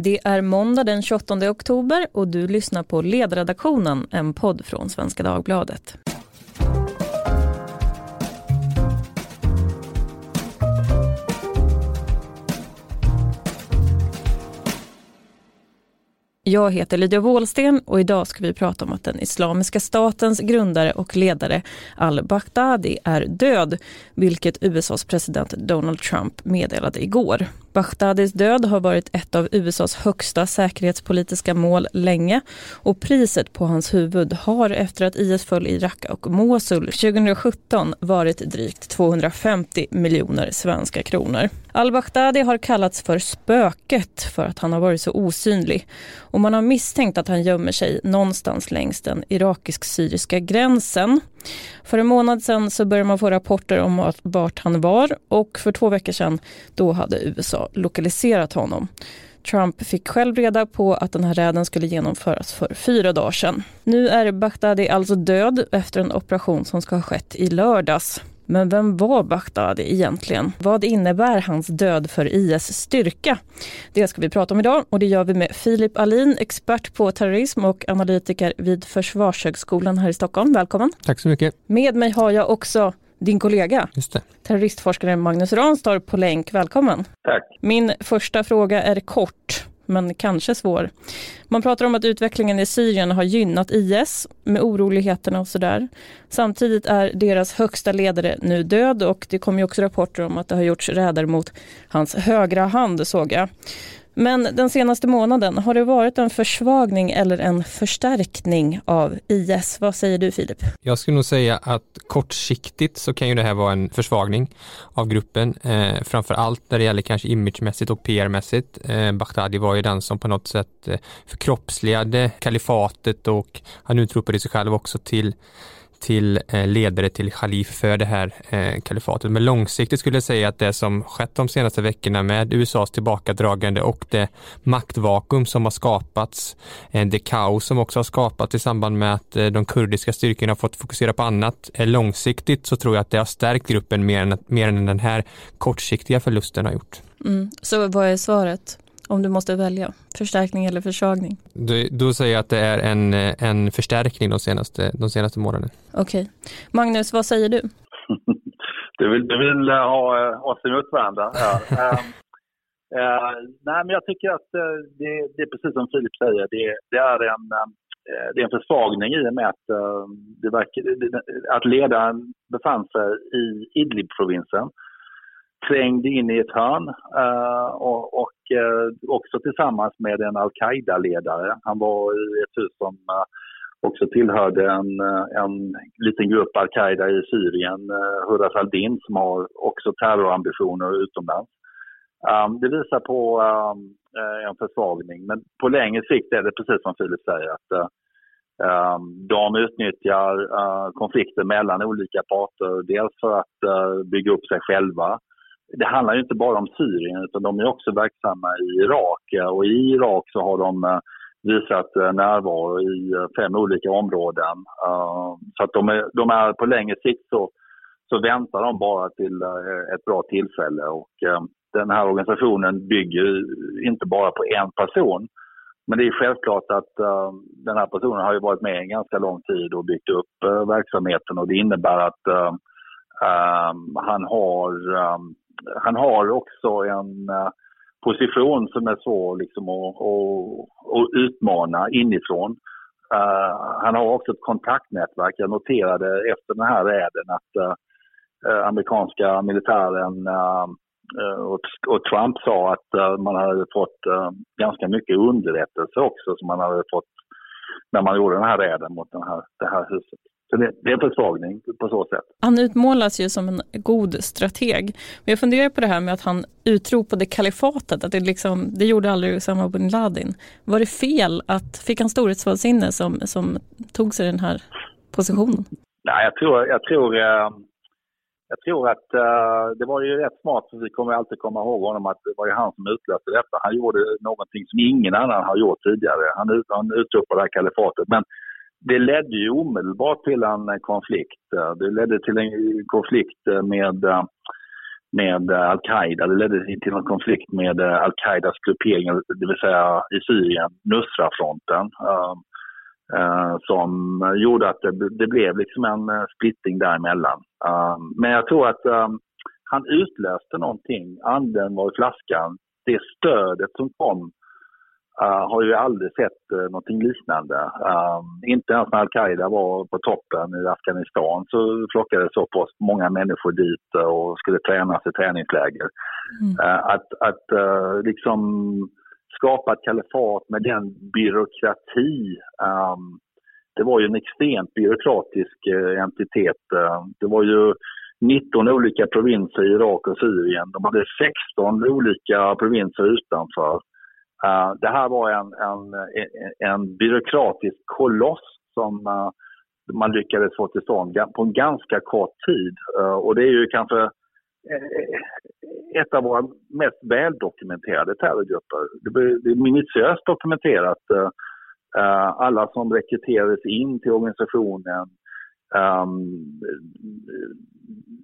Det är måndag den 28 oktober och du lyssnar på Ledredaktionen, en podd från Svenska Dagbladet. Jag heter Lydia Wåhlsten och idag ska vi prata om att den Islamiska statens grundare och ledare al-Baghdadi är död, vilket USAs president Donald Trump meddelade igår. Baghdadis död har varit ett av USAs högsta säkerhetspolitiska mål länge och priset på hans huvud har efter att IS föll i Raqqa och Mosul 2017 varit drygt 250 miljoner svenska kronor. Al-Baghdadi har kallats för spöket för att han har varit så osynlig och man har misstänkt att han gömmer sig någonstans längs den irakisk-syriska gränsen. För en månad sedan så började man få rapporter om vart han var och för två veckor sedan då hade USA lokaliserat honom. Trump fick själv reda på att den här räden skulle genomföras för fyra dagar sedan. Nu är Baghdadi alltså död efter en operation som ska ha skett i lördags. Men vem var Baghdadi egentligen? Vad innebär hans död för IS styrka? Det ska vi prata om idag och det gör vi med Filip Alin, expert på terrorism och analytiker vid Försvarshögskolan här i Stockholm. Välkommen! Tack så mycket! Med mig har jag också din kollega, Just det. terroristforskaren Magnus Ranstorp på länk. Välkommen! Tack! Min första fråga är kort men kanske svår. Man pratar om att utvecklingen i Syrien har gynnat IS med oroligheterna och sådär. Samtidigt är deras högsta ledare nu död och det kommer också rapporter om att det har gjorts räder mot hans högra hand såg jag. Men den senaste månaden, har det varit en försvagning eller en förstärkning av IS? Vad säger du Filip? Jag skulle nog säga att kortsiktigt så kan ju det här vara en försvagning av gruppen, eh, framför allt när det gäller kanske imagemässigt och PR-mässigt. Eh, Baghdadi var ju den som på något sätt eh, förkroppsligade kalifatet och han utropade sig själv också till till eh, ledare till khalif för det här eh, kalifatet. Men långsiktigt skulle jag säga att det som skett de senaste veckorna med USAs tillbakadragande och det maktvakuum som har skapats, eh, det kaos som också har skapats i samband med att de kurdiska styrkorna har fått fokusera på annat. Långsiktigt så tror jag att det har stärkt gruppen mer än, mer än den här kortsiktiga förlusten har gjort. Mm. Så vad är svaret? Om du måste välja? Förstärkning eller försvagning? Då, då säger jag att det är en, en förstärkning de senaste, de senaste månaderna. Okej. Okay. Magnus, vad säger du? du vill, du vill uh, ha oss emot varandra. Ja. uh, nej, men jag tycker att uh, det, det, är precis som Filip säger. Det, det är en det är en försvagning i och med att, det verkar, att ledaren befann sig i Idlib-provinsen trängd in i ett hörn eh, och, och eh, också tillsammans med en al-Qaida-ledare. Han var i ett hus som eh, också tillhörde en, en liten grupp al-Qaida i Syrien, Huras al-Din, som har också terrorambitioner utomlands. Um, det visar på um, en försvagning, men på längre sikt är det precis som Filip säger att de utnyttjar konflikter mellan olika parter, dels för att bygga upp sig själva det handlar ju inte bara om Syrien utan de är också verksamma i Irak och i Irak så har de eh, visat eh, närvaro i eh, fem olika områden. Så att de är, de är på längre sikt så, så väntar de bara till ett bra tillfälle och den här organisationen bygger inte bara på en person. Men det är självklart att den här personen har ju varit med en ganska lång tid och byggt upp verksamheten och det innebär att han har han har också en eh, position som är svår liksom, att, att, att utmana inifrån. Uh, han har också ett kontaktnätverk. Jag noterade efter den här räden att uh, amerikanska militären och, och, Trump sa att man hade fått ganska mycket underrättelse också som man hade fått när man gjorde den här räden mot den här, det här huset. Så det, det, är en försvagning på så sätt. Han utmålas ju som en god strateg. Men jag funderar på det här med att han utropade kalifatet, att det, liksom, det gjorde aldrig Usama bin Laden. Var det fel att, fick han storhetsvansinne som, som tog sig den här positionen? Nej, jag tror, jag tror, eh, jag tror att uh, det var ju rätt smart, för vi kommer alltid komma ihåg honom, att det var ju han som utlöste detta. Han gjorde någonting som ingen annan har gjort tidigare. Han, han utropade det här kalifatet. Men det ledde ju omedelbart till en konflikt. Det ledde till en konflikt med med al-Qaida. Det ledde till en konflikt med al-Qaidas gruppering, det vill säga i Syrien, Nusra-fronten. Eh, som gjorde att det, det, blev liksom en splittring däremellan. Eh, men jag tror att eh, han utlöste någonting, anden var i flaskan. Det stödet som kom uh, har ju aldrig sett uh, någonting liknande. Uh, inte ens när al-Qaida var på toppen i Afghanistan så flockades så pass många människor dit och skulle tränas i träningsläger. Mm. Uh, att att liksom skapa ett kalifat med den byråkrati um, det var ju en extremt byråkratisk entitet. Det var ju 19 olika provinser i Irak och Syrien. De hade 16 olika provinser utanför. Uh, det här var en, en, en byråkratisk koloss som uh, man lyckades få till stånd på en ganska kort tid. Uh, och det är ju kanske ett av våra mest väldokumenterade terrorgrupper. Det är minutiöst dokumenterat. Alla som rekryterades in till organisationen Um,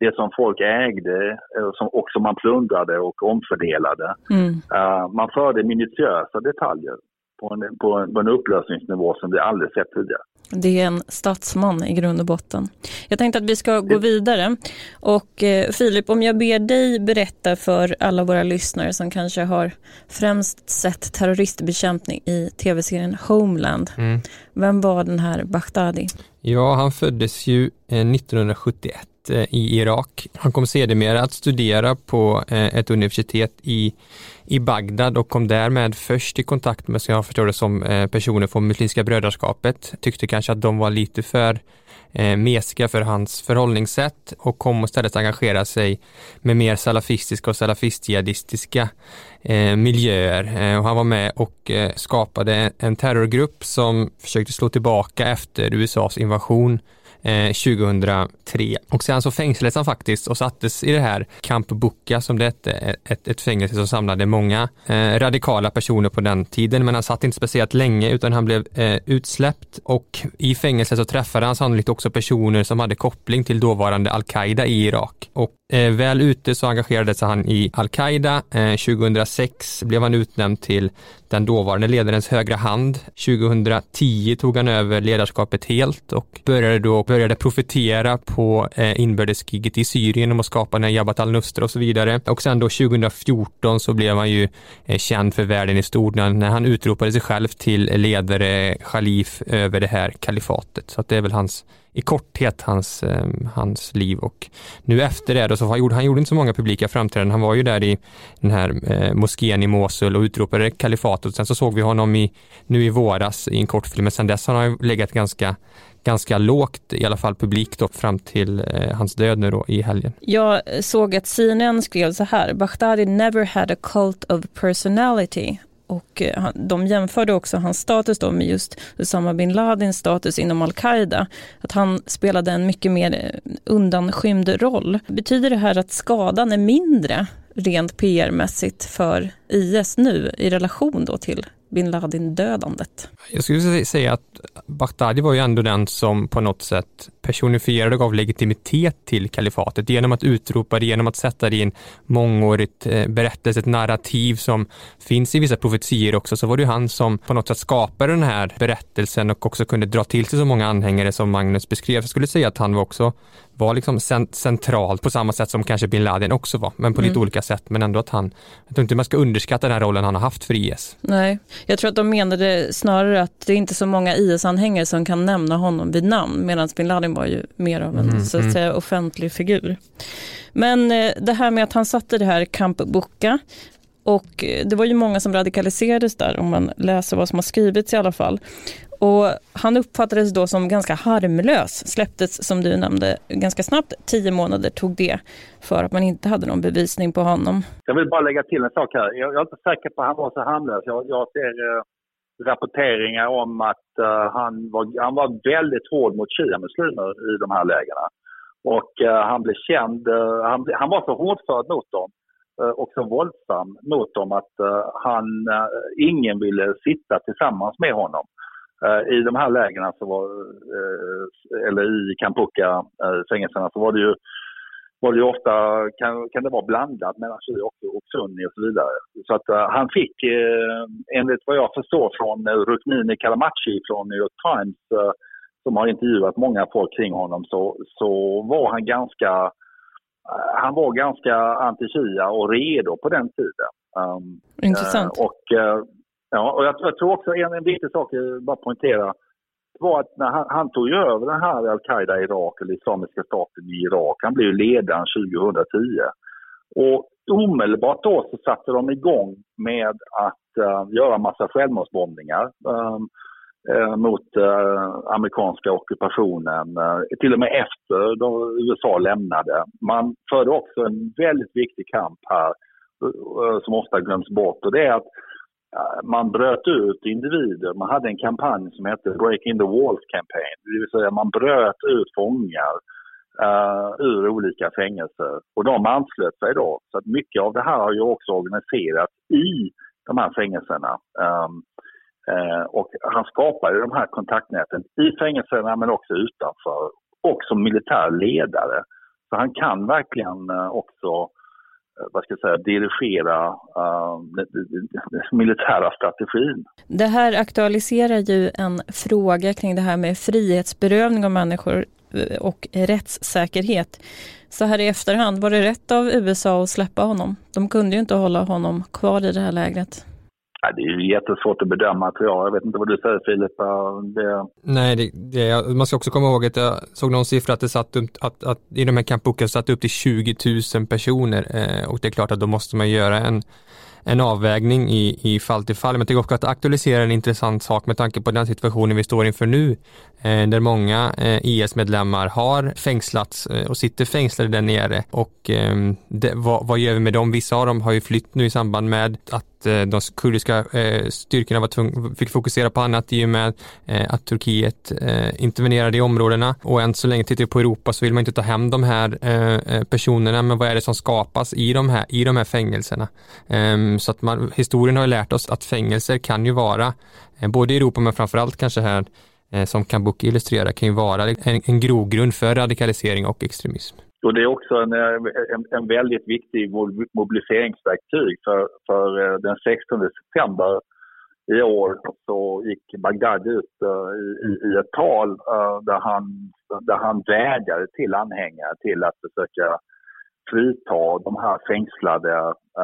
det som folk ägde eh, som, och som man plundrade och omfördelade. Mm. Uh, man förde minutiösa detaljer på en, på, en, på en upplösningsnivå som vi aldrig sett tidigare. Det är en statsman i grund och botten. Jag tänkte att vi ska gå vidare. Och eh, Filip, om jag ber dig berätta för alla våra lyssnare som kanske har främst sett terroristbekämpning i tv-serien Homeland. Mm. Vem var den här Baghdadi? Ja, han föddes ju 1971 Eh, i Irak. Han kom sedermera att studera på eh, ett universitet i, i Bagdad och kom därmed först i kontakt med, som jag förstår det som, eh, personer från Muslimska brödraskapet. Tyckte kanske att de var lite för mesiga för hans förhållningssätt och kom istället engagera sig med mer salafistiska och salafistjihadistiska miljöer. Och han var med och skapade en terrorgrupp som försökte slå tillbaka efter USAs invasion Eh, 2003. Och sen så fängslades han faktiskt och sattes i det här Camp Bucca som det hette, ett, ett fängelse som samlade många eh, radikala personer på den tiden, men han satt inte speciellt länge utan han blev eh, utsläppt och i fängelset så träffade han sannolikt också personer som hade koppling till dåvarande al-Qaida i Irak. Och eh, väl ute så engagerade sig han i al-Qaida. Eh, 2006 blev han utnämnd till den dåvarande ledarens högra hand. 2010 tog han över ledarskapet helt och började då började profetera på eh, inbördeskriget i Syrien om att skapa den Jabhat al-Nusra och så vidare. Och sen då 2014 så blev han ju eh, känd för världen i stort när han utropade sig själv till ledare, khalif över det här kalifatet. Så att det är väl hans i korthet hans, eh, hans liv och nu efter det då så han gjorde han gjorde inte så många publika framträdanden. Han var ju där i den här eh, moskén i Mosul och utropade kalifatet. Sen så såg vi honom i, nu i våras i en kortfilm, men sen dess har han legat ganska ganska lågt, i alla fall publikt då, fram till eh, hans död nu då i helgen. Jag såg att CNN skrev så här, Baghdadi never had a cult of personality. Och eh, de jämförde också hans status då med just Usama bin Ladins status inom al-Qaida. Att han spelade en mycket mer eh, undanskymd roll. Betyder det här att skadan är mindre rent PR-mässigt för IS nu i relation då till bin Laden-dödandet? Jag skulle säga att Baghdadi var ju ändå den som på något sätt personifierade och gav legitimitet till kalifatet genom att utropa det, genom att sätta det i en mångårigt eh, berättelse, ett narrativ som finns i vissa profetier också, så var det ju han som på något sätt skapade den här berättelsen och också kunde dra till sig så många anhängare som Magnus beskrev. Jag skulle säga att han var också var liksom centralt på samma sätt som kanske bin Laden också var, men på mm. lite olika sätt. Men ändå att han, jag tror inte man ska underskatta den rollen han har haft för IS. Nej, jag tror att de menade snarare att det är inte så många IS-anhängare som kan nämna honom vid namn, medan bin Laden var ju mer av en mm, så att mm. säga offentlig figur. Men eh, det här med att han satte det här Camp Bucca och eh, det var ju många som radikaliserades där om man läser vad som har skrivits i alla fall. Och han uppfattades då som ganska harmlös, släpptes som du nämnde ganska snabbt. Tio månader tog det för att man inte hade någon bevisning på honom. Jag vill bara lägga till en sak här. Jag, är inte säker på att han var så harmlös. Jag, jag ser eh, rapporteringar om att eh, han, var, han var väldigt hård mot shia-muslimer i de här lägren. Och eh, han blev känd, eh, han, han var så hårdförd mot dem eh, och så våldsam mot dem att eh, han, ingen ville sitta tillsammans med honom. Eh, I de här lägren, så var, eh, eller i Kampuka, eh, så var det ju var det ofta, kan, kan det vara blandat mellan Shi och, och Sunni och så vidare. Så att uh, han fick, uh, enligt vad jag förstår från uh, Rukmini Kalamachi från New York Times, uh, som har intervjuat många folk kring honom, så, så var han ganska, han var ganska anti-Shia och redo på den tiden. Um, Intressant. och, ja, och jag, jag, tror också en, en viktig sak, jag bara poängtera, var att när han, han tog över den här al-Qaida i Irak, eller Islamiska staten i Irak, han blev ledaren 2010. Och omedelbart då så satte de igång med att uh, göra massa självmordsbombningar um, uh, mot eh, amerikanska ockupationen, till och med efter då USA lämnade. Man förde också en väldigt viktig kamp här som ofta glöms bort och det är att Eh, man bröt ut individer. Man hade en kampanj som hette Breaking the Walls Campaign. Det vill säga man bröt ut fångar uh, ur olika fängelser. Och de anslöt sig då. Så att mycket av det här har ju också organiserats i de här fängelserna. Um, uh, och han skapade de här kontaktnäten i fängelserna men också utanför. Och som militär ledare. Så han kan verkligen uh, också Eh, vad ska jag säga, dirigera uh, den militära strategin. Det här aktualiserar ju en fråga kring det här med frihetsberövning av människor eh, och rättssäkerhet. Så här i efterhand, var det rätt av USA att släppa honom? De kunde ju inte hålla honom kvar i det här lägret. Ja, det är ju jättesvårt att bedöma tror jag. Jag vet inte vad du säger Filip. Det... Nej, det, det, man ska också komma ihåg att jag såg någon siffra att det satt upp, att, att i de här Camp satt upp till 20 000 personer eh, och det är klart att då måste man göra en en avvägning i, i fall till fall. Men jag tycker också att det aktualiserar en intressant sak med tanke på den situationen vi står inför nu, Eh, där många eh, IS-medlemmar har fängslats eh, och sitter fängslade där nere. Och ehm, det, vad, vad, gör vi med dem? Vissa av dem har ju flytt nu i samband med att de kurdiska styrkorna var tvung, fick fokusera på annat i och med att Turkiet intervenerade i områdena. Och än så länge tittar vi på Europa så vill man inte ta hem de här personerna, men vad är det som skapas i de här, i de här fängelserna? Ehm, så att man, historien har lärt oss att fängelser kan ju vara, både i Europa men framförallt kanske här Eh, som Kambuk illustrerar, kan ju vara en, en grogrund för radikalisering och extremism. Och det är också en, en, en väldigt viktig mobiliseringsverktyg för, för eh, den 16 september i år så gick Bagdad ut eh, i, i, ett tal där han, där han vädjade till anhängare till att försöka frita de här fängslade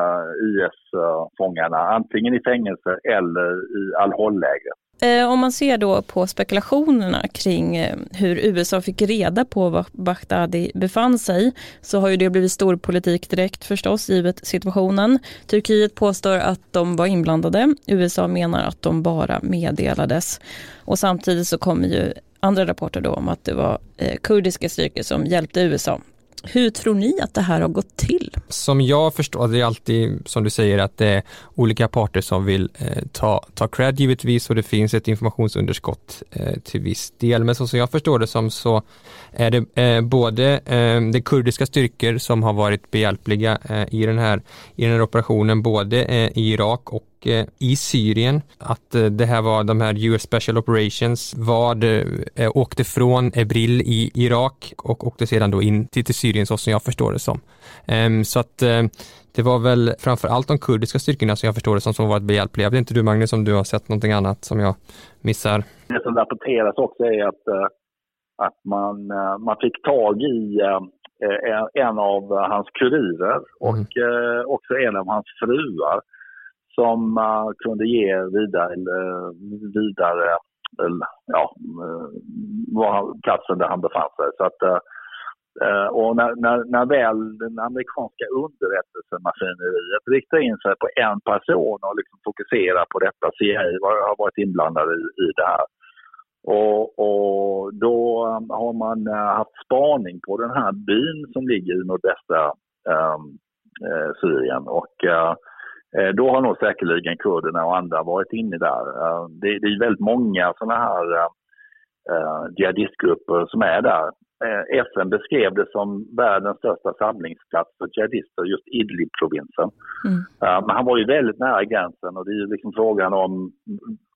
uh, IS-fångarna antingen i fängelse eller i Al-Hol-lägret. Eh, om man ser då på spekulationerna kring eh, hur USA fick reda på var Baghdadi befann sig så har ju det blivit stor politik direkt förstås givet situationen. Turkiet påstår att de var inblandade. USA menar att de bara meddelades. Och samtidigt så kommer ju andra rapporter då om att det var eh, kurdiska styrkor som hjälpte USA hur tror ni att det här har gått till? Som jag förstår det är alltid som du säger att det är olika parter som vill eh, ta, ta cred givetvis och det finns ett informationsunderskott eh, till viss del. Men så som jag förstår det som så är det eh, både eh, de kurdiska styrkor som har varit behjälpliga eh, i, den här, i den här operationen både eh, i Irak och Eh, i Syrien, att eh, det här var de här US Special Operations var eh, åkte från Ebril i Irak och åkte sedan då in till, till Syrien så som jag förstår det som. Ehm, så att det var väl framför allt de kurdiska styrkorna som jag förstår det som, som varit behjälpliga. Jag vet inte du Magnus om du har sett någonting annat som jag missar? Det som rapporteras också är att, att man, man fick tag i en av hans kurirer och mm. också en av hans fruar som man kunde ge vidare, eh, vidare eh, ja, var platsen där han befann sig. Så att, och när, när, när väl den amerikanska underrättelsemaskineriet riktar in sig på en person och liksom fokuserar på detta, CIA har varit inblandade i, i det här. Och, och, då har man haft spaning på den här byn som ligger i nordvästra eh, Syrien. Och Eh, då har nog säkerligen kurderna och andra varit inne där. Eh, det, är väldigt många sådana här uh, jihadistgrupper som är där. FN beskrev det som världens största samlingsplats för jihadister, just Idlib-provinsen. Mm. Men han var ju väldigt nära gränsen och det är ju liksom frågan om,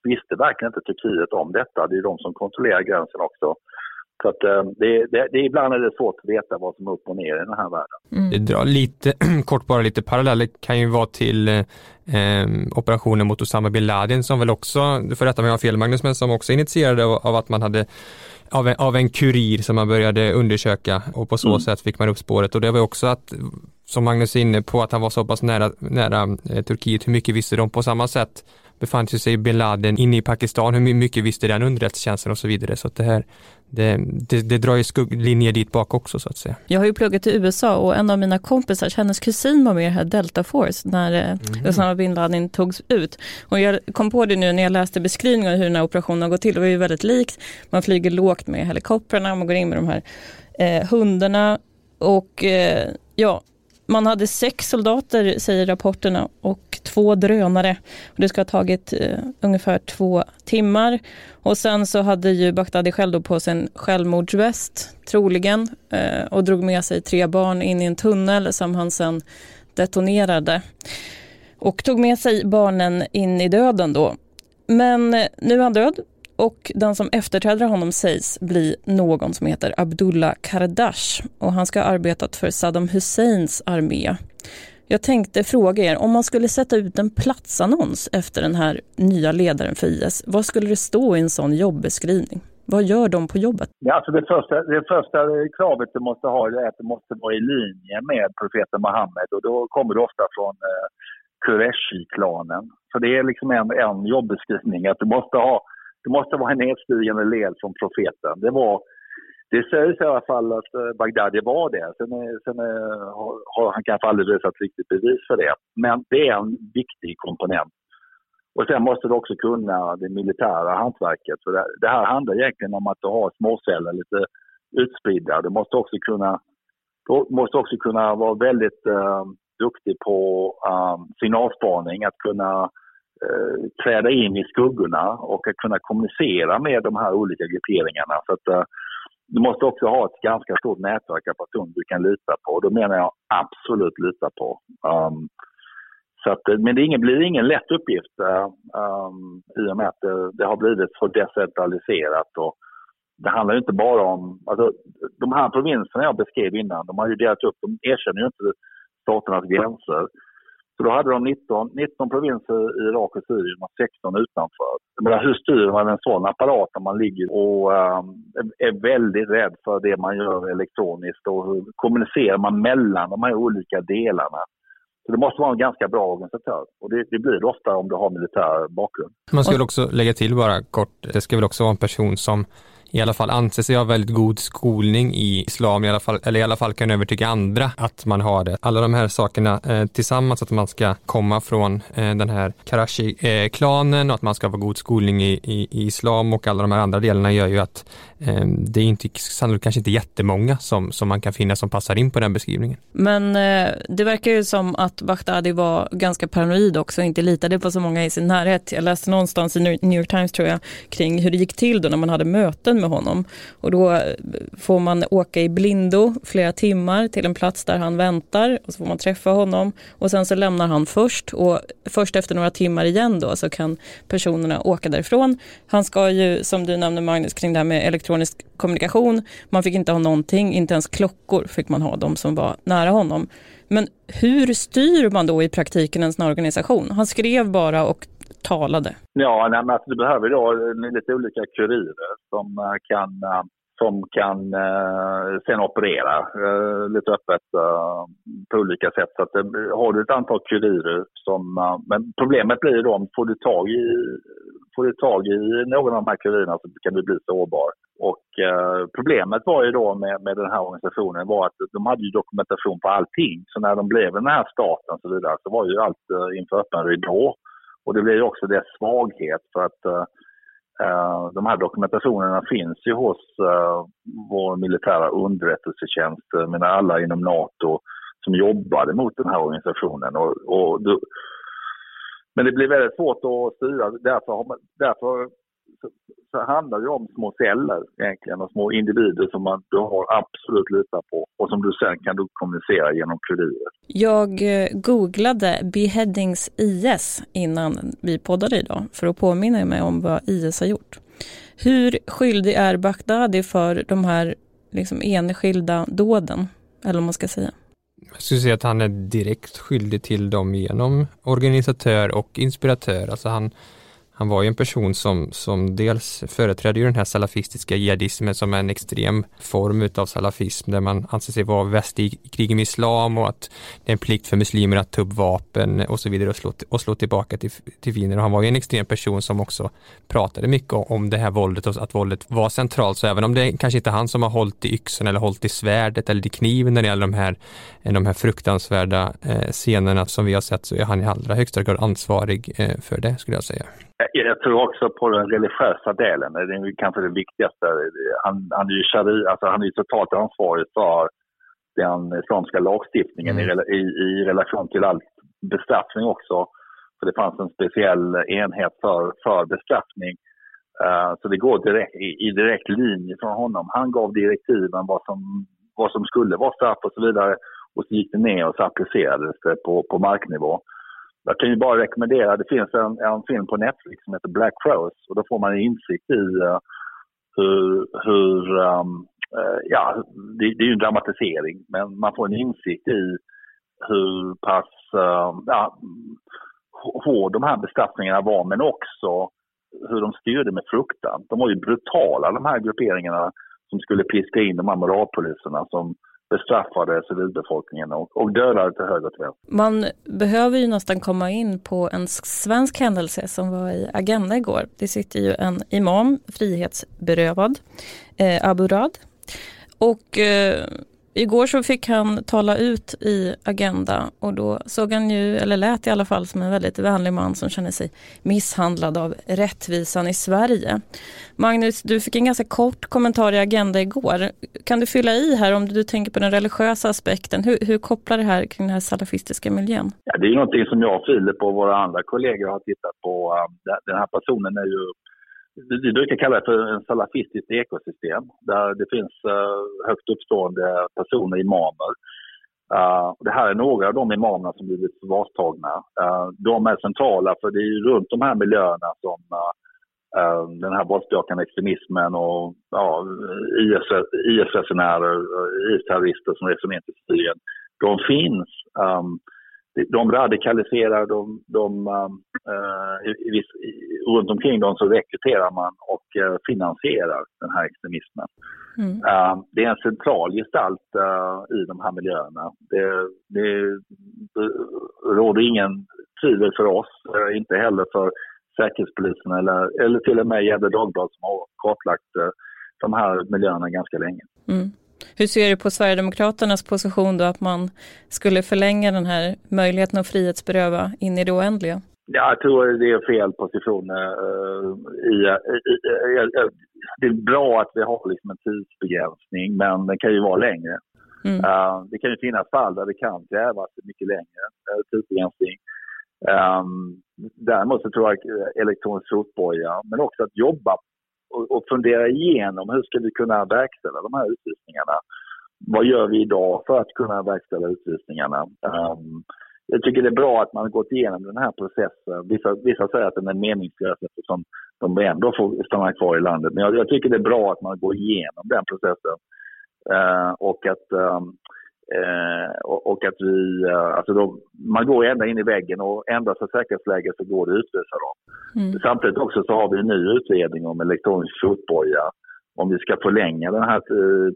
visste verkligen inte Turkiet om detta? Det är de som kontrollerar gränsen också. Så att, eh, det, det, det, ibland är det svårt att veta vad som är upp och ner i den här världen. Mm. Det drar lite, kort bara lite paralleller kan ju vara till eh, operationen mot Osama bin Laden som väl också, du får rätta mig om jag har fel Magnus, men som också initierade av, av att man hade av en, av en kurir som man började undersöka och på så mm. sätt fick man upp spåret och det var också att som Magnus är inne på att han var så pass nära, nära eh, Turkiet, hur mycket visste de på samma sätt befann sig bin Laden inne i Pakistan, hur mycket visste den underrättelsetjänsten och så vidare. Så att det här, det, det, det drar ju skugglinjer dit bak också så att säga. Jag har ju pluggat i USA och en av mina kompisar, hennes kusin var med i här Delta Force när mm. Osama bin Laden togs ut. Och jag kom på det nu när jag läste beskrivningen av hur den här operationen har gått till. Det var ju väldigt likt. Man flyger lågt med helikoptrarna, man går in med de här eh, hundarna och eh, ja, man hade sex soldater säger rapporterna och två drönare. Och det ska ha tagit eh, ungefär två timmar. Och sen så hade ju Bagdadi själv då på sig en självmordsväst, troligen, eh, och drog med sig tre barn in i en tunnel som han sen detonerade. Och tog med sig barnen in i döden då. Men eh, nu är han död och den som efterträder honom sägs bli någon som heter Abdullah Kardash och han ska ha arbetat för Saddam Husseins armé. Jag tänkte fråga er, om man skulle sätta ut en platsannons efter den här nya ledaren för IS, vad skulle det stå i en sån jobbeskrivning? Vad gör de på jobbet? Ja, alltså det, första, det första kravet du måste ha är att det måste vara i linje med profeten Muhammed och då kommer det ofta från eh, Qureshi-klanen. Så det är liksom en, en jobbeskrivning, att du måste ha det måste vara en nedstigande led från profeten. Det var det sägs i alla fall att eh, Bagdadi var det. Sen, är, sen är, har han kanske aldrig visat riktigt bevis för det. Men det är en viktig komponent. Och sen måste du också kunna det militära hantverket. För det, det här handlar egentligen om att du har småceller lite utspridda. Du måste också kunna, du måste också kunna vara väldigt uh, duktig på um, signalspaning, att kunna Eh, träda in i skuggorna och att kunna kommunicera med de här olika grupperingarna. Så att, eh, du måste också ha ett ganska stort nätverk av personer du kan lita på. Då menar jag absolut lita på. Um, så att, eh, men det ingen, blir ingen lätt uppgift um, i och med att det, det har blivit så decentraliserat. Och det handlar inte bara om... Alltså, de här provinserna jag beskrev innan, de har ju delat upp, de erkänner ju inte staternas gränser. Så då hade de 19, 19 provinser i Irak och Syrien och 16 utanför. Men hur styr man en sån apparat när man ligger och um, är väldigt rädd för det man gör elektroniskt och hur kommunicerar man mellan de här olika delarna? Så det måste vara en ganska bra organisatör och det, det blir det ofta om du har militär bakgrund. Man väl också lägga till bara kort, det ska väl också vara en person som i alla fall anser sig ha väldigt god skolning i islam, i alla fall, eller i alla fall kan övertyga andra att man har det. Alla de här sakerna eh, tillsammans, att man ska komma från eh, den här Karachi-klanen eh, och att man ska få god skolning i, i, i, islam och alla de här andra delarna gör ju att Ehm, det är inte, sannolikt kanske inte jättemånga som, som man kan finna som passar in på den beskrivningen. Men eh, det verkar ju som att Baghdadi var ganska paranoid också och inte litade på så många i sin närhet. Jag läste någonstans i New York Times tror jag kring hur det gick till då när man hade möten med honom. Och då eh, får man åka i blindo flera timmar till en plats där han väntar och så får man träffa honom och sen så lämnar han först och först efter några timmar igen då så kan personerna åka därifrån. Han ska ju, som du nämnde Magnus, kring det här med elektronisk kommunikation, man fick inte ha någonting, inte ens klockor fick man ha, de som var nära honom. Men hur styr man då i praktiken en sån organisation? Han skrev bara och talade? Ja, nej, men alltså, du behöver då eh, lite olika kurirer som eh, kan, eh, som kan eh, sen operera eh, lite öppet eh, på olika sätt. Så att, har du ett antal kurirer som... Eh, men problemet blir då om får du tag i får du tag i någon av de här kurirerna så kan du bli sårbar. Och eh, problemet var ju då med, med den här organisationen var att de hade ju dokumentation på allting. Så när de blev den här staten så vidare så var ju allt eh, inför öppen ridå. Och det blev ju också dess svaghet för att Eh, de här dokumentationerna finns ju hos eh, vår militära underrättelsetjänst, jag menar alla inom NATO som jobbade mot den här organisationen. Och, och du, men det blir väldigt svårt att styra. Därför, man, därför så, handlar det om små celler egentligen och små individer som man, du har absolut litar på och som du sen kan du kommunicera genom kurirer. Jag eh, googlade beheadings IS innan vi poddade idag för att påminna mig om vad IS har gjort. Hur skyldig är Baghdadi för de här liksom enskilda dåden? Eller vad man ska säga. Jag skulle säga att han är direkt skyldig till dem genom organisatör och inspiratör. Alltså han, han var ju en person som, som dels företrädde ju den här salafistiska jihadismen som är en extrem form utav salafism där man anser sig vara väst i krig med islam och att det är en plikt för muslimer att ta upp vapen och så vidare och slå, och slå tillbaka till, till fiender. Och han var ju en extrem person som också pratade mycket om det här våldet och att våldet var centralt. Så även om det är kanske inte är han som har hållit i yxan eller hållit i svärdet eller i kniven när det gäller de här, de här fruktansvärda eh, scenerna som vi har sett så är han i allra högsta grad ansvarig eh, för det skulle jag säga. Jag tror också på den religiösa delen. Det är kanske det viktigaste. Han, han är ju shari, alltså han är totalt ansvarig för den islamska lagstiftningen mm. i, i, i, relation till all bestraffning också. För det fanns en speciell enhet för, för bestraffning. Uh, så det går direkt, i, i, direkt linje från honom. Han gav direktiven vad som, vad som skulle vara straff och så vidare. Och så gick det ner och så applicerades det på, på marknivå. Jag kan ju bara rekommendera, det finns en, en film på Netflix som heter Black Crows och då får man en insikt i uh, hur, hur um, uh, ja, det, det, är ju en dramatisering, men man får en insikt i hur pass uh, ja, hård de här bestraffningarna var, men också hur de styrde med fruktan. De var ju brutala de här grupperingarna som skulle piska in de här moralpoliserna som bestraffade civilbefolkningen och, och dödade till höger och till vänster. Man behöver ju nästan komma in på en svensk händelse som var i Agenda igår. Det sitter ju en imam, frihetsberövad, eh, Abu Rad. Och eh, Igår så fick han tala ut i Agenda och då såg han ju, eller lät i alla fall som en väldigt vänlig man som känner sig misshandlad av rättvisan i Sverige. Magnus, du fick en ganska kort kommentar i Agenda igår. Kan du fylla i här om du tänker på den religiösa aspekten? Hur, hur kopplar det här kring den här salafistiska miljön? Ja, det är någonting som jag, Filip och våra andra kollegor har tittat på. Um, den här personen är ju vi brukar kalla det för en salafistiskt ekosystem där det finns eh, högt uppstående personer, imamer. Eh, det här är några av de imamerna som blivit förvarstagna. Eh, de är centrala för det är runt de här miljöerna som den här våldsbejakande extremismen och ja, IS-resenärer, IS-terrorister som reser ner till Syrien, de finns. Um, de radikaliserar, de, de, uh, i, i, runt omkring dem så rekryterar man och uh, finansierar den här extremismen. Mm. Uh, det är en central gestalt i de här miljöerna. Det, det, det råder ingen tvivel för oss, inte heller för Säkerhetspolisen eller, eller till och med Gefle Dagblad som har kartlagt de här miljöerna ganska länge. Mm. Hur ser du på Sverigedemokraternas position då att man skulle förlänga den här möjligheten att frihetsberöva in i det oändliga? Ja, jag tror det är fel position. I, det är bra att vi har liksom en tidsbegränsning, men den kan ju vara längre. Mm. Uh, det kan ju finnas fall där det kan krävas mycket längre uh, tidsbegränsning. Um, däremot så tror jag elektronisk fotboja, men också att jobba och, och fundera igenom hur ska vi kunna verkställa de här utvisningarna. Vad gör vi idag för att kunna verkställa utvisningarna? Um, jag tycker det är bra att man har gått igenom den här processen. Vissa, vissa säger att den är meningslös eftersom de ändå får stanna kvar i landet. Men jag, jag tycker det är bra att man går igenom den processen. Uh, och att um, Eh, och, och, att vi, eh, alltså då, man går ända in i väggen och ändras för säkerhetsläget så går det att utvisa dem. Mm. Samtidigt också så har vi en ny utredning om elektronisk fotboja om vi ska förlänga den här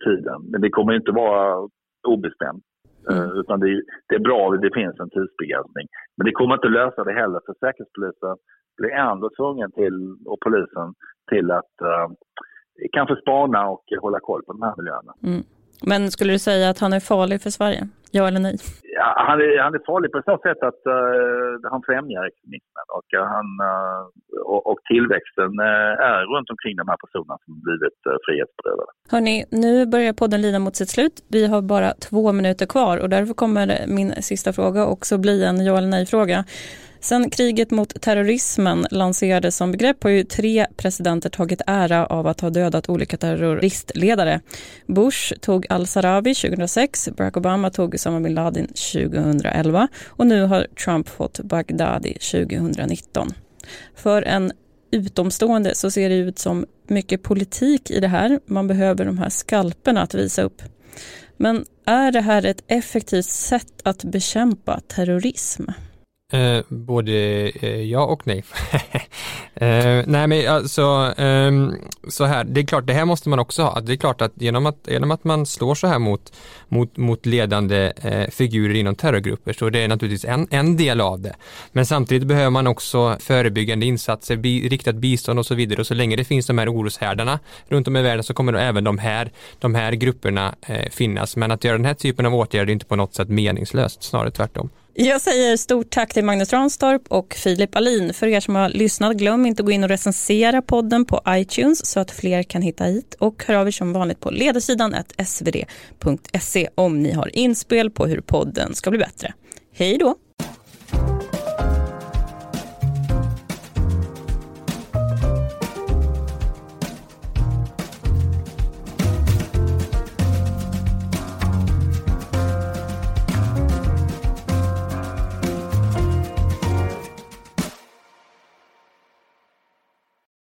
tiden. Men det kommer inte vara obestämt. Eh, mm. utan det, det, är bra att det finns en tidsbegränsning. Men det kommer inte lösa det heller för Säkerhetspolisen blir ändå tvungen till, och polisen till att uh, kanske spana och hålla koll på de här miljöerna. Mm. Men skulle du säga att han är farlig för Sverige? Ja eller nej? Ja, han, är, han är farlig på så sätt att uh, han främjar extremismen och, uh, han, uh, och, och, tillväxten är runt omkring de här personerna som blivit uh, frihetsberövade. Hörni, nu börjar podden lida mot sitt slut. Vi har bara två minuter kvar och därför kommer min sista fråga också bli en ja eller nej-fråga. Sen kriget mot terrorismen lanserades som begrepp har ju tre presidenter tagit ära av att ha dödat olika terroristledare. Bush tog al-Sarawi 2006, Barack Obama tog Osama bin Laden 2011 och nu har Trump fått Baghdadi 2019. För en utomstående så ser det ut som mycket politik i det här. Man behöver de här skalperna att visa upp. Men är det här ett effektivt sätt att bekämpa terrorism? Eh, både eh, ja och nej. eh, nej men alltså eh, så här, det är klart det här måste man också ha. Det är klart att genom att, genom att man slår så här mot, mot, mot ledande eh, figurer inom terrorgrupper så det är naturligtvis en, en del av det. Men samtidigt behöver man också förebyggande insatser, bi, riktat bistånd och så vidare och så länge det finns de här oroshärdarna runt om i världen så kommer då även de här, de här grupperna eh, finnas. Men att göra den här typen av åtgärder är inte på något sätt meningslöst, snarare tvärtom. Jag säger stort tack till Magnus Ranstorp och Filip Alin. För er som har lyssnat, glöm inte att gå in och recensera podden på iTunes så att fler kan hitta hit. Och hör av er som vanligt på ledarsidan svd.se om ni har inspel på hur podden ska bli bättre. Hej då!